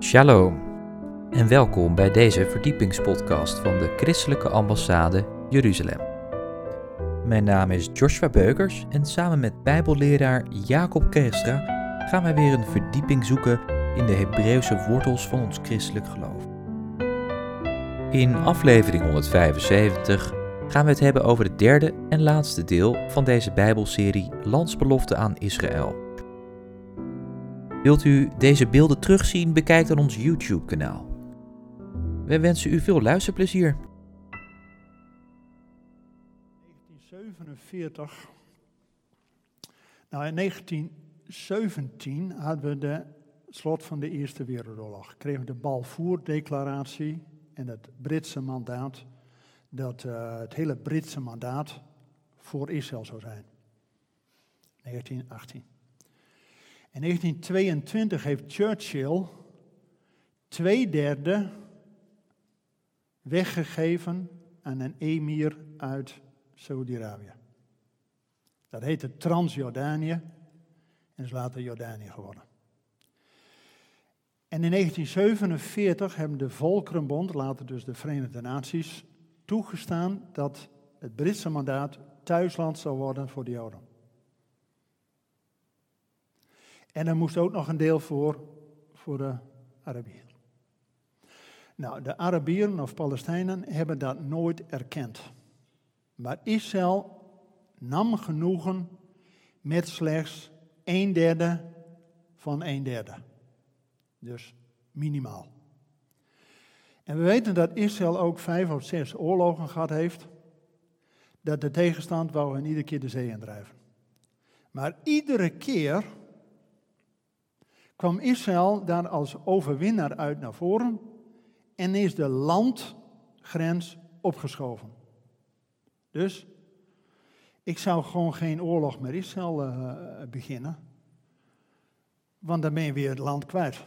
Shalom en welkom bij deze verdiepingspodcast van de Christelijke Ambassade Jeruzalem. Mijn naam is Joshua Beukers en samen met Bijbelleraar Jacob Kerstra gaan wij weer een verdieping zoeken in de Hebreeuwse wortels van ons christelijk geloof. In aflevering 175 gaan we het hebben over het derde en laatste deel van deze Bijbelserie Landsbelofte aan Israël. Wilt u deze beelden terugzien? Bekijk dan ons YouTube-kanaal. We wensen u veel luisterplezier. 1947. Nou, in 1917 hadden we de slot van de Eerste Wereldoorlog. Kregen we de Balfour-declaratie en het Britse mandaat, dat uh, het hele Britse mandaat voor Israël zou zijn. 1918. In 1922 heeft Churchill twee derde weggegeven aan een emir uit Saudi-Arabië. Dat heette Transjordanië en is later Jordanië geworden. En in 1947 hebben de Volkerenbond, later dus de Verenigde Naties, toegestaan dat het Britse mandaat thuisland zou worden voor de Joden. En er moest ook nog een deel voor, voor de Arabieren. Nou, de Arabieren of Palestijnen hebben dat nooit erkend. Maar Israël nam genoegen met slechts een derde van een derde. Dus minimaal. En we weten dat Israël ook vijf of zes oorlogen gehad heeft. Dat de tegenstand wou hen iedere keer de zee indrijven. Maar iedere keer kwam Israël daar als overwinnaar uit naar voren en is de landgrens opgeschoven. Dus ik zou gewoon geen oorlog met Israël uh, beginnen, want dan ben je weer het land kwijt.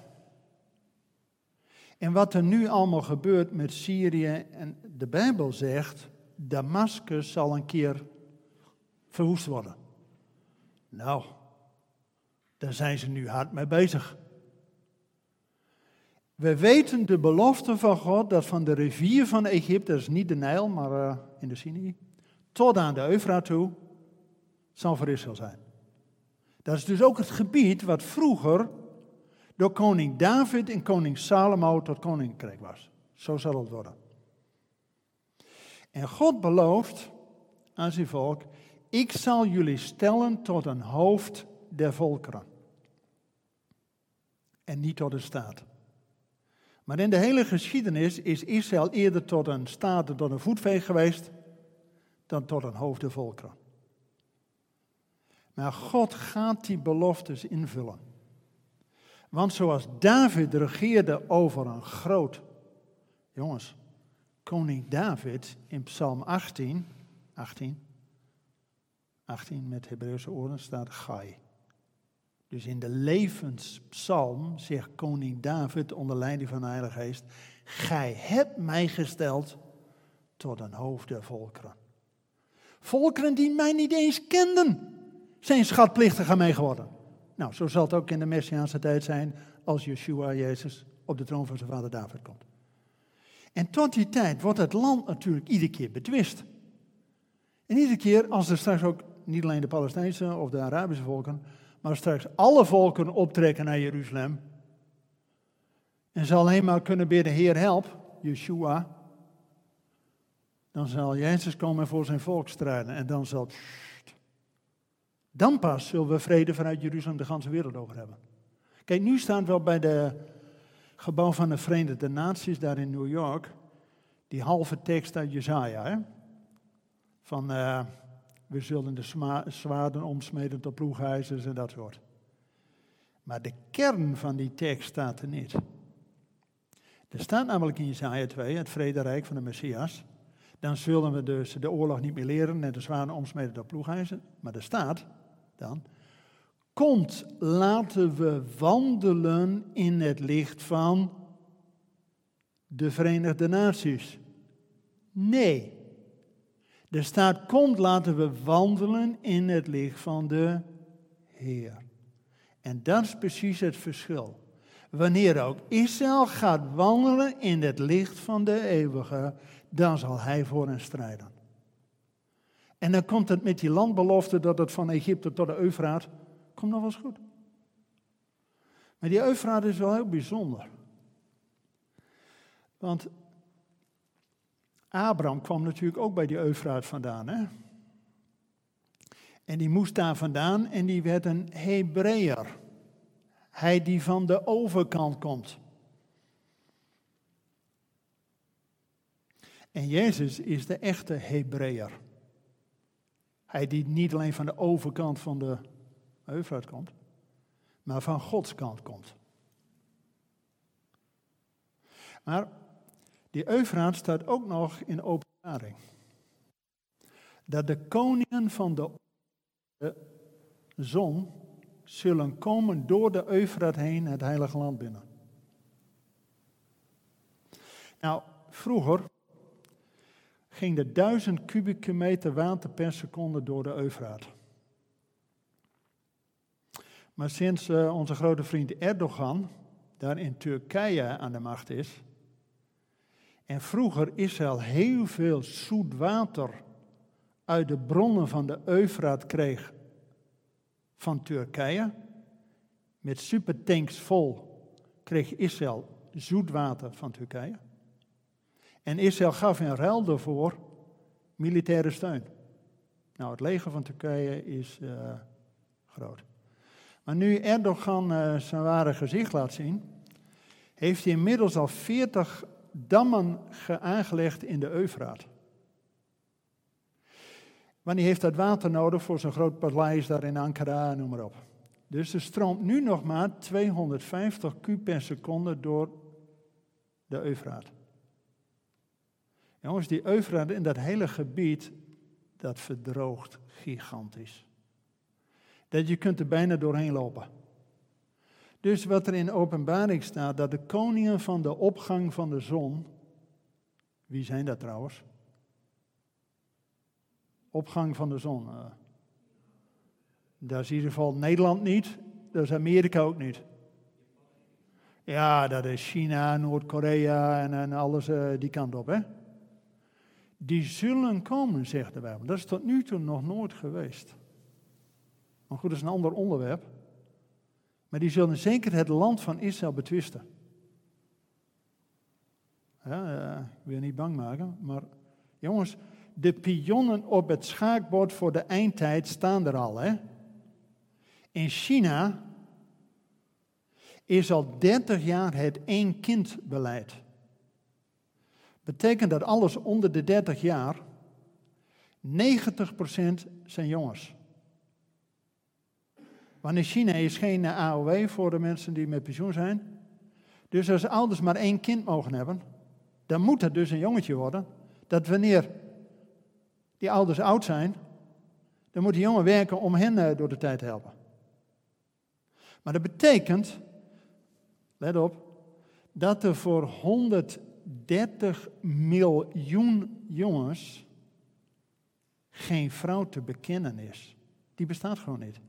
En wat er nu allemaal gebeurt met Syrië en de Bijbel zegt, Damascus zal een keer verwoest worden. Nou, daar zijn ze nu hard mee bezig. We weten de belofte van God dat van de rivier van Egypte, dat is niet de Nijl, maar uh, in de Sinai, tot aan de Eufraat toe, zal voor zijn. Dat is dus ook het gebied wat vroeger door koning David en koning Salomo tot koninkrijk was. Zo zal het worden. En God belooft aan zijn volk, ik zal jullie stellen tot een hoofd der volkeren en niet tot een staat. Maar in de hele geschiedenis is Israël eerder tot een staat, tot een voetveeg geweest, dan tot een hoofdenvolkeren. Maar God gaat die beloftes invullen. Want zoals David regeerde over een groot, jongens, koning David in Psalm 18, 18, 18 met Hebreeuwse oren staat Gai. Dus in de levenspsalm zegt koning David onder leiding van de Heilige Geest: Gij hebt mij gesteld tot een hoofd der volkeren. Volkeren die mij niet eens kenden, zijn schatplichtig aan mij geworden. Nou, zo zal het ook in de Messiaanse tijd zijn als Yeshua, Jezus, op de troon van zijn vader David komt. En tot die tijd wordt het land natuurlijk iedere keer betwist. En iedere keer als er straks ook niet alleen de Palestijnse of de Arabische volken, maar straks alle volken optrekken naar Jeruzalem. En ze alleen maar kunnen bidden, Heer help, Yeshua. Dan zal Jezus komen voor zijn volk strijden. En dan zal... Dan pas zullen we vrede vanuit Jeruzalem de hele wereld over hebben. Kijk, nu staan we bij de gebouw van de Verenigde Naties daar in New York. Die halve tekst uit Jezaja. Van... Uh, we zullen de zwaarden omsmeden tot ploegijzers en dat soort. Maar de kern van die tekst staat er niet. Er staat namelijk in Jesaja 2, het vrederijk van de Messias. Dan zullen we dus de oorlog niet meer leren en de zwaarden omsmeden tot ploegijzers. Maar er staat dan, komt laten we wandelen in het licht van de Verenigde Naties. Nee, er staat, komt laten we wandelen in het licht van de Heer. En dat is precies het verschil. Wanneer ook Israël gaat wandelen in het licht van de eeuwige, dan zal hij voor hen strijden. En dan komt het met die landbelofte dat het van Egypte tot de Eufraat, komt nog wel eens goed. Maar die Eufraat is wel heel bijzonder. Want Abraham kwam natuurlijk ook bij die Eufraat vandaan. Hè? En die moest daar vandaan en die werd een Hebreeër. Hij die van de overkant komt. En Jezus is de echte Hebreeër. Hij die niet alleen van de overkant van de Eufraat komt, maar van Gods kant komt. Maar die Eufraat staat ook nog in openbaring. Dat de koningen van de zon zullen komen door de Eufraat heen het heilige land binnen. Nou, vroeger ging er duizend kubieke meter water per seconde door de Eufraat. Maar sinds uh, onze grote vriend Erdogan daar in Turkije aan de macht is, en vroeger Israël heel veel zoet water uit de bronnen van de Eufraat kreeg van Turkije, met supertanks vol, kreeg Israël zoet water van Turkije. En Israël gaf in ruil daarvoor militaire steun. Nou, het leger van Turkije is uh, groot. Maar nu Erdogan uh, zijn ware gezicht laat zien, heeft hij inmiddels al 40 dammen aangelegd in de Eufraat. Want hij heeft dat water nodig voor zijn groot paleis daar in Ankara, noem maar op. Dus er stroomt nu nog maar 250 kub per seconde door de Eufraat. Jongens, die Eufraat in dat hele gebied, dat verdroogt gigantisch. Dat je kunt er bijna doorheen lopen. Dus wat er in openbaring staat, dat de koningen van de opgang van de zon, wie zijn dat trouwens? Opgang van de zon. Uh, dat is in ieder geval Nederland niet, dat is Amerika ook niet. Ja, dat is China, Noord-Korea en, en, alles uh, die kant op, hè? Die zullen komen, zegt de Bijbel. Dat is tot nu toe nog nooit geweest. Maar goed, dat is een ander onderwerp. Maar die zullen zeker het land van Israël betwisten. Ja, uh, ik wil je niet bang maken, maar jongens, de pionnen op het schaakbord voor de eindtijd staan er al. Hè? In China is al 30 jaar het één-kind-beleid. Betekent dat alles onder de 30 jaar, 90% zijn jongens. Want in China is geen AOW voor de mensen die met pensioen zijn. Dus als ouders maar één kind mogen hebben, dan moet het dus een jongetje worden. Dat wanneer die ouders oud zijn, dan moet die jongen werken om hen eh, door de tijd te helpen. Maar dat betekent, let op, dat er voor 130 miljoen jongens geen vrouw te bekennen is. Die bestaat gewoon niet.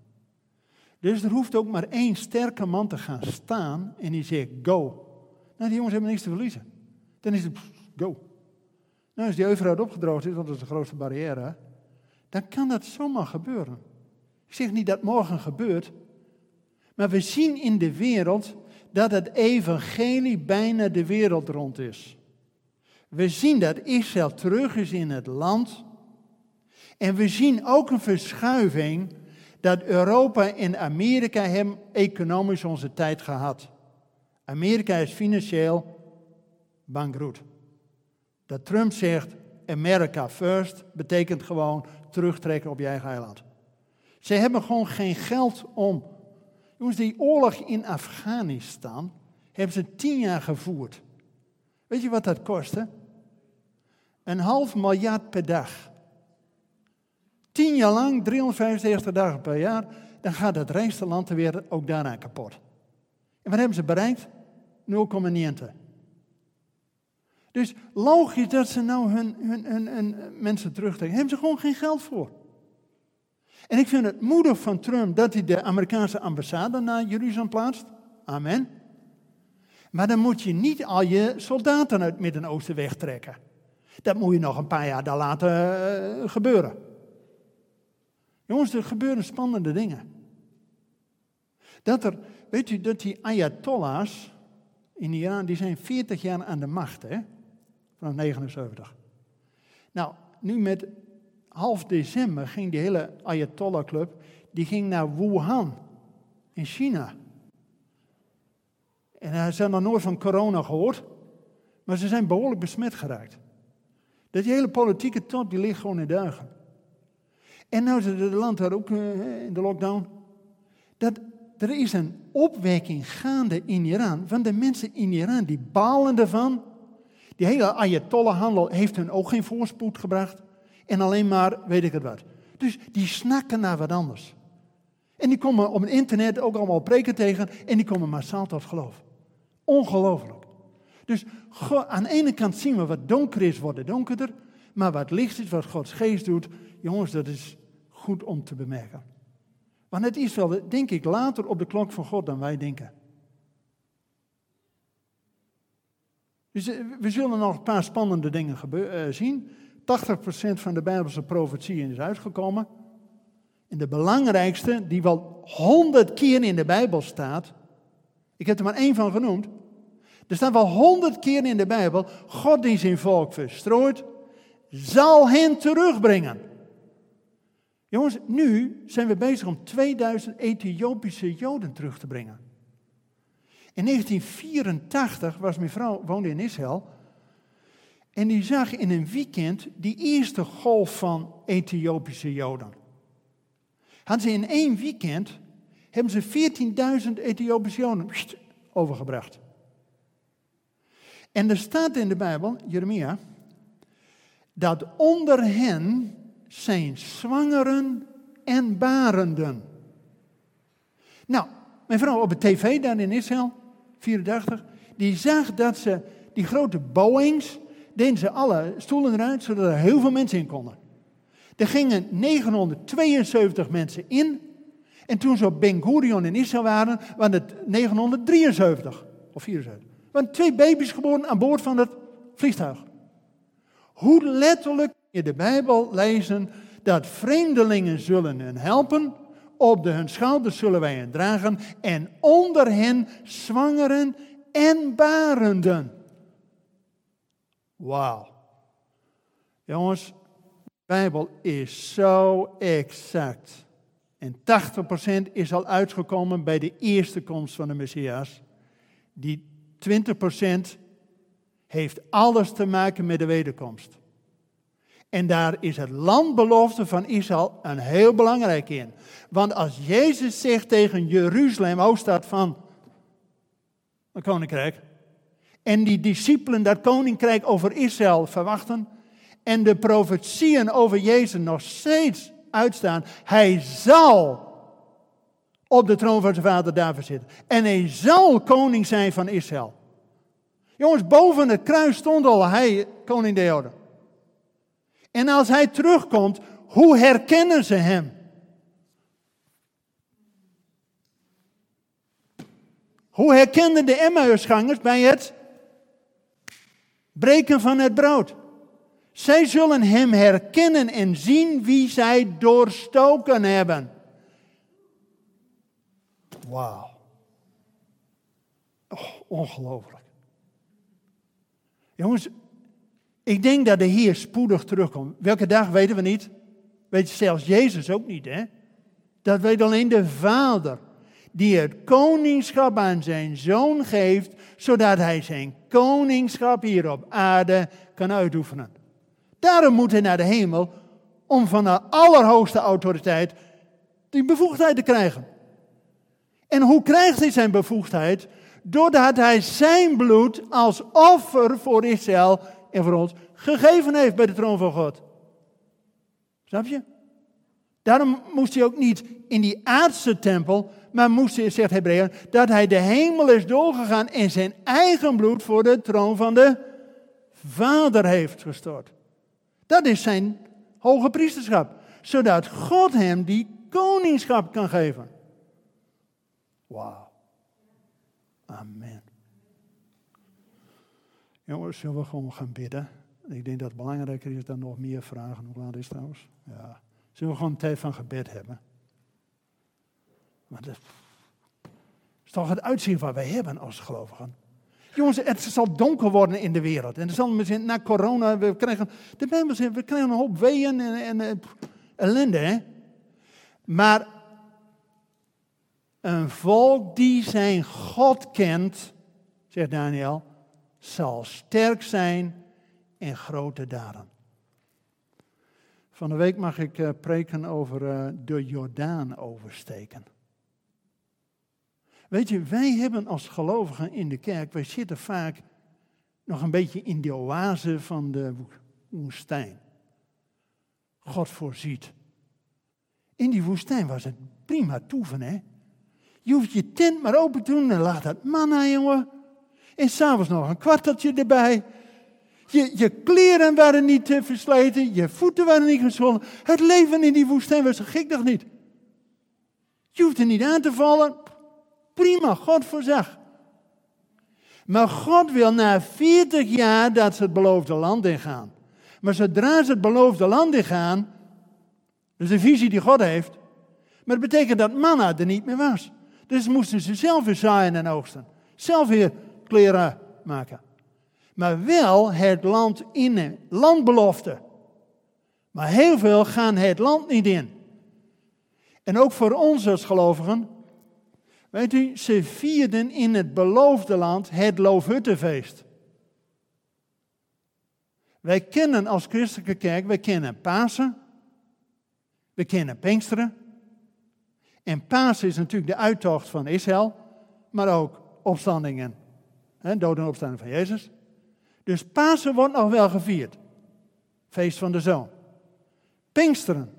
Dus er hoeft ook maar één sterke man te gaan staan en die zegt go. Nou, die jongens hebben niks te verliezen. Dan is het go. Nou, als die Eufraat opgedroogd is, want dat is de grootste barrière, dan kan dat zomaar gebeuren. Ik zeg niet dat morgen gebeurt, maar we zien in de wereld dat het evangelie bijna de wereld rond is. We zien dat Israël terug is in het land. En we zien ook een verschuiving dat Europa en Amerika hebben economisch onze tijd gehad. Amerika is financieel bankroet. Dat Trump zegt America first betekent gewoon terugtrekken op je eigen eiland. Ze hebben gewoon geen geld om. Jongens, die oorlog in Afghanistan hebben ze tien jaar gevoerd. Weet je wat dat kostte? Een half miljard per dag. Tien jaar lang, 365 dagen per jaar, dan gaat het rijkste land ter wereld ook daarna kapot. En wat hebben ze bereikt? 0,9. Dus logisch dat ze nou hun, hun, mensen terugtrekken. Hebben ze gewoon geen geld voor. En ik vind het moedig van Trump dat hij de Amerikaanse ambassade naar Jeruzalem plaatst. Amen. Maar dan moet je niet al je soldaten uit het Midden-Oosten wegtrekken. Dat moet je nog een paar jaar daar laten eh, gebeuren. Jongens, er gebeuren spannende dingen. Dat er, weet u, dat die Ayatollahs in Iran, die zijn 40 jaar aan de macht, hè? Vanaf 79. Nou, nu met half december ging die hele Ayatollah Club, die ging naar Wuhan in China. En ze hebben nog nooit van corona gehoord, maar ze zijn behoorlijk besmet geraakt. Dat die hele politieke top, die ligt gewoon in duigen. En nou zit het land daar ook eh, in de lockdown. Dat, er is een opwekking gaande in Iran van de mensen in Iran die balen ervan. Die hele Ayatollah-handel heeft hun ook geen voorspoed gebracht. En alleen maar weet ik het wat. Dus die snakken naar wat anders. En die komen op het internet ook allemaal preken tegen en die komen massaal tot geloof. Ongelooflijk. Dus aan de ene kant zien we wat donker is, wordt het donkerder. Maar wat licht is, wat Gods geest doet, jongens, dat is goed om te bemerken. Want het is wel, denk ik, later op de klok van God dan wij denken. Dus eh, we zullen nog een paar spannende dingen uh, zien. 80% van de Bijbelse profetieën is uitgekomen. En de belangrijkste, die wel honderd keer in de Bijbel staat, ik heb er maar één van genoemd. Er staat wel honderd keer in de Bijbel, God die zijn volk verstrooit, zal hen terugbrengen. Jongens, nu zijn we bezig om 2000 Ethiopische Joden terug te brengen. In 1984 was mijn vrouw, woonde in Israël, en die zag in een weekend die eerste golf van Ethiopische Joden. Hadden ze in één weekend, hebben ze 14.000 Ethiopische Joden overgebracht. En er staat in de Bijbel, Jeremia, dat onder hen zijn zwangeren en barenden. Nou, mijn vrouw op de tv daar in Israël, 84, die zag dat ze die grote Boeings, deden ze alle stoelen eruit, zodat er heel veel mensen in konden. Er gingen 972 mensen in. En toen ze op Ben Gurion in Israël waren, waren het 973 of 74. Er waren twee baby's geboren aan boord van het vliegtuig. Hoe letterlijk je de Bijbel lezen dat vreemdelingen zullen hen helpen, op de hun schouders zullen wij hen dragen en onder hen zwangeren en barenden. Wauw. Jongens, de Bijbel is zo exact. En 80% is al uitgekomen bij de eerste komst van de Messias. Die 20% heeft alles te maken met de wederkomst. En daar is het landbelofte van Israël een heel belangrijk in. Want als Jezus zegt tegen Jeruzalem, hoofdstad van een koninkrijk, en die discipelen dat koninkrijk over Israël verwachten, en de profetieën over Jezus nog steeds uitstaan, hij zal op de troon van zijn vader David zitten. En hij zal koning zijn van Israël. Jongens, boven het kruis stond al hij, koning de Joden. En als hij terugkomt, hoe herkennen ze hem? Hoe herkenden de Emmausgangers bij het breken van het brood? Zij zullen hem herkennen en zien wie zij doorstoken hebben. Wauw. Oh, ongelooflijk. Jongens, ik denk dat de Heer spoedig terugkomt. Welke dag weten we niet. Weet zelfs Jezus ook niet, hè? Dat weet alleen de Vader. Die het koningschap aan zijn zoon geeft, zodat hij zijn koningschap hier op aarde kan uitoefenen. Daarom moet hij naar de hemel om van de allerhoogste autoriteit die bevoegdheid te krijgen. En hoe krijgt hij zijn bevoegdheid? Doordat hij zijn bloed als offer voor Israël en voor ons gegeven heeft bij de troon van God. Snap je? Daarom moest hij ook niet in die aardse tempel, maar moest hij, zegt Hebreeën, dat hij de hemel is doorgegaan en zijn eigen bloed voor de troon van de Vader heeft gestort. Dat is zijn hoge priesterschap, zodat God hem die koningschap kan geven. Wauw. Amen. Jongens, zullen we gewoon gaan bidden? Ik denk dat het belangrijker is dan nog meer vragen. Hoe laat is het trouwens? Ja. Zullen we gewoon een tijd van gebed hebben? Maar dat is toch het uitzien wat wij hebben als gelovigen. Jongens, het zal donker worden in de wereld. En er zal misschien na corona, we krijgen, de Bijbel we krijgen een hoop weeën en, en, en ellende. Hè? Maar een volk die zijn God kent, zegt Daniel, zal sterk zijn in grote daden. Van de week mag ik uh, preken over uh, de Jordaan oversteken. Weet je, wij hebben als gelovigen in de kerk, wij zitten vaak nog een beetje in de oase van de woestijn. God voorziet. In die woestijn was het prima toeven, hè? Je hoeft je tent maar open te doen en laat het manna, jongen. En s'avonds nog een kwarteltje erbij. Je, je kleren waren niet uh, versleten, je voeten waren niet gezwollen. Het leven in die woestijn was gek nog niet. Je hoeft er niet aan te vallen. Prima, God voorzag. Maar God wil na 40 jaar dat ze het beloofde land ingaan. Maar zodra ze het beloofde land ingaan, dus de visie die God heeft, maar dat betekent dat manna er niet meer was. Dus moesten ze zelf weer zaaien en oogsten. Zelf weer kleren maken. Maar wel het land in, landbelofte. Maar heel veel gaan het land niet in. En ook voor ons als gelovigen, weet u, ze vierden in het beloofde land het Loofhuttenfeest. Wij kennen als christelijke kerk, wij kennen Pasen, we kennen Pinksteren. En Pasen is natuurlijk de uittocht van Israël, maar ook opstandingen, dood en opstanding van Jezus. Dus Pasen wordt nog wel gevierd. Feest van de Zoon. Pinksteren,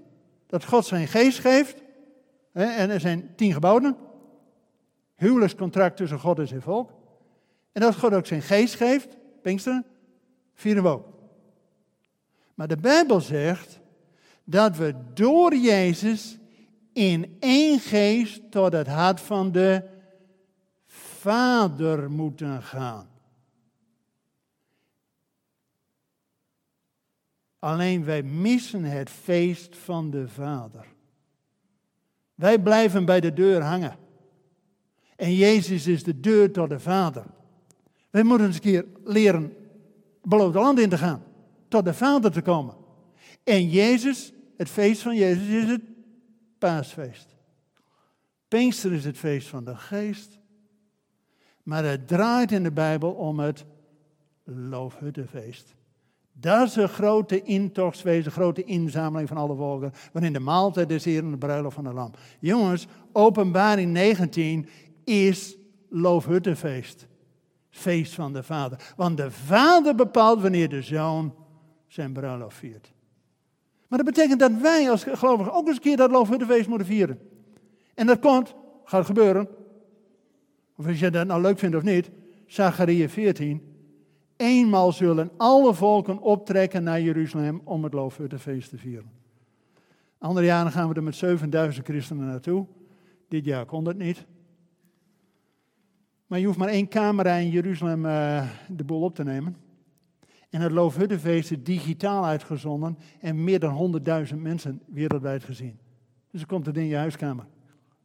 dat God zijn geest geeft. En er zijn tien geboden. Huwelijkscontract tussen God en zijn volk. En dat God ook zijn geest geeft, Pinksteren, vieren we ook. Maar de Bijbel zegt dat we door Jezus in één geest tot het hart van de Vader moeten gaan. Alleen wij missen het feest van de Vader. Wij blijven bij de deur hangen. En Jezus is de deur tot de Vader. Wij moeten eens een keer leren beloofde land in te gaan. Tot de Vader te komen. En Jezus, het feest van Jezus is het paasfeest. Pinkster is het feest van de geest. Maar het draait in de Bijbel om het loofhuttenfeest. Dat is een grote intochtswezen, een grote inzameling van alle volken, waarin de maaltijd is hier en de bruiloft van de lam. Jongens, openbaring 19 is loofhuttenfeest. Feest van de Vader. Want de Vader bepaalt wanneer de Zoon zijn bruiloft viert. Maar dat betekent dat wij als gelovigen ook eens een keer dat loofhuttenfeest moeten vieren. En dat komt, gaat gebeuren. Of als je dat nou leuk vindt of niet, Zachariah 14. Eenmaal zullen alle volken optrekken naar Jeruzalem om het loofhuttenfeest te vieren. Andere jaren gaan we er met 7000 christenen naartoe. Dit jaar kon dat niet. Maar je hoeft maar één camera in Jeruzalem uh, de boel op te nemen. En het Loofhuttenfeest is digitaal uitgezonden en meer dan 100.000 mensen wereldwijd gezien. Dus dan komt het in je huiskamer.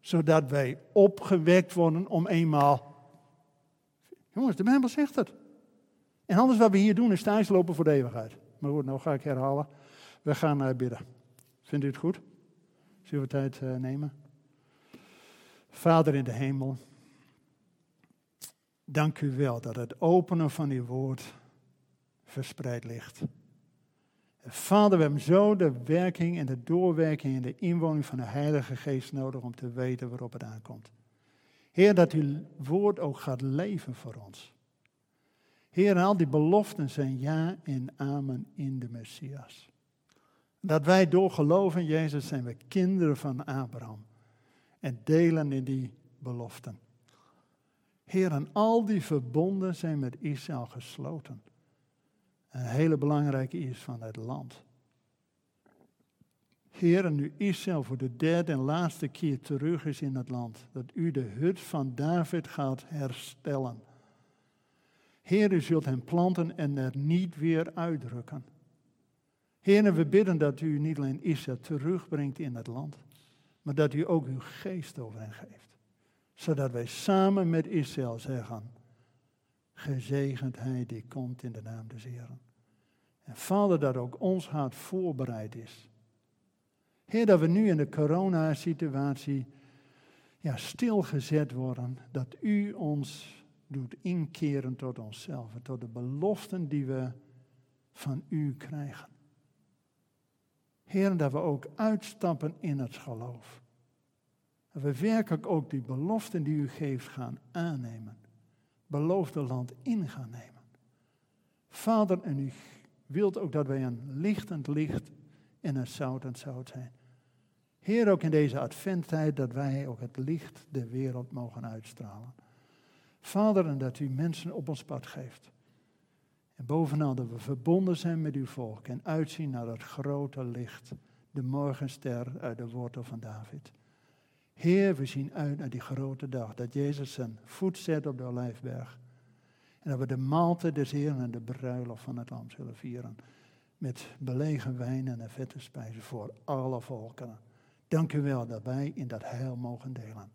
Zodat wij opgewekt worden om eenmaal. Jongens, de Bijbel zegt het. En alles wat we hier doen is thuis lopen voor de eeuwigheid. Maar goed, nou ga ik herhalen. We gaan uh, bidden. Vindt u het goed? Zullen we tijd uh, nemen? Vader in de hemel, dank u wel dat het openen van uw woord verspreid ligt. Vader, we hebben zo de werking en de doorwerking en de inwoning van de Heilige Geest nodig om te weten waarop het aankomt. Heer, dat uw woord ook gaat leven voor ons. Heer, al die beloften zijn ja en amen in de Messias. Dat wij door geloven in Jezus zijn we kinderen van Abraham en delen in die beloften. Heer, en al die verbonden zijn met Israël gesloten een hele belangrijke is van het land. Heer, nu Israël voor de derde en laatste keer terug is in het land, dat u de hut van David gaat herstellen. Heer, u zult hen planten en er niet weer uitdrukken. Heer, we bidden dat u niet alleen Israël terugbrengt in het land, maar dat u ook uw geest over hen geeft. Zodat wij samen met Israël zeggen, gezegend hij die komt in de naam des Heren. En Vader, dat ook ons hart voorbereid is. Heer, dat we nu in de coronasituatie ja, stilgezet worden, dat u ons doet inkeren tot onszelf, tot de beloften die we van u krijgen. Heer, dat we ook uitstappen in het geloof. Dat we werkelijk ook die beloften die u geeft gaan aannemen. Beloofde land in gaan nemen. Vader, en u wilt ook dat wij een lichtend licht en een zoutend zout zijn. Heer, ook in deze adventtijd dat wij ook het licht de wereld mogen uitstralen. Vader, en dat u mensen op ons pad geeft. En bovenal dat we verbonden zijn met uw volk en uitzien naar het grote licht, de morgenster uit de wortel van David. Heer, we zien uit naar die grote dag, dat Jezus zijn voet zet op de Olijfberg. En dat we de maaltijd des Heeren en de bruiloft van het lam zullen vieren. Met belegen wijn en vette spijzen voor alle volkeren. Dank u wel dat wij in dat heil mogen delen.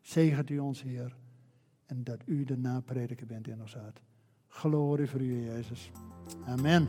Zegent u ons, Heer, en dat u de naprediker bent in ons hart. Glorie voor u, Jezus. Amen.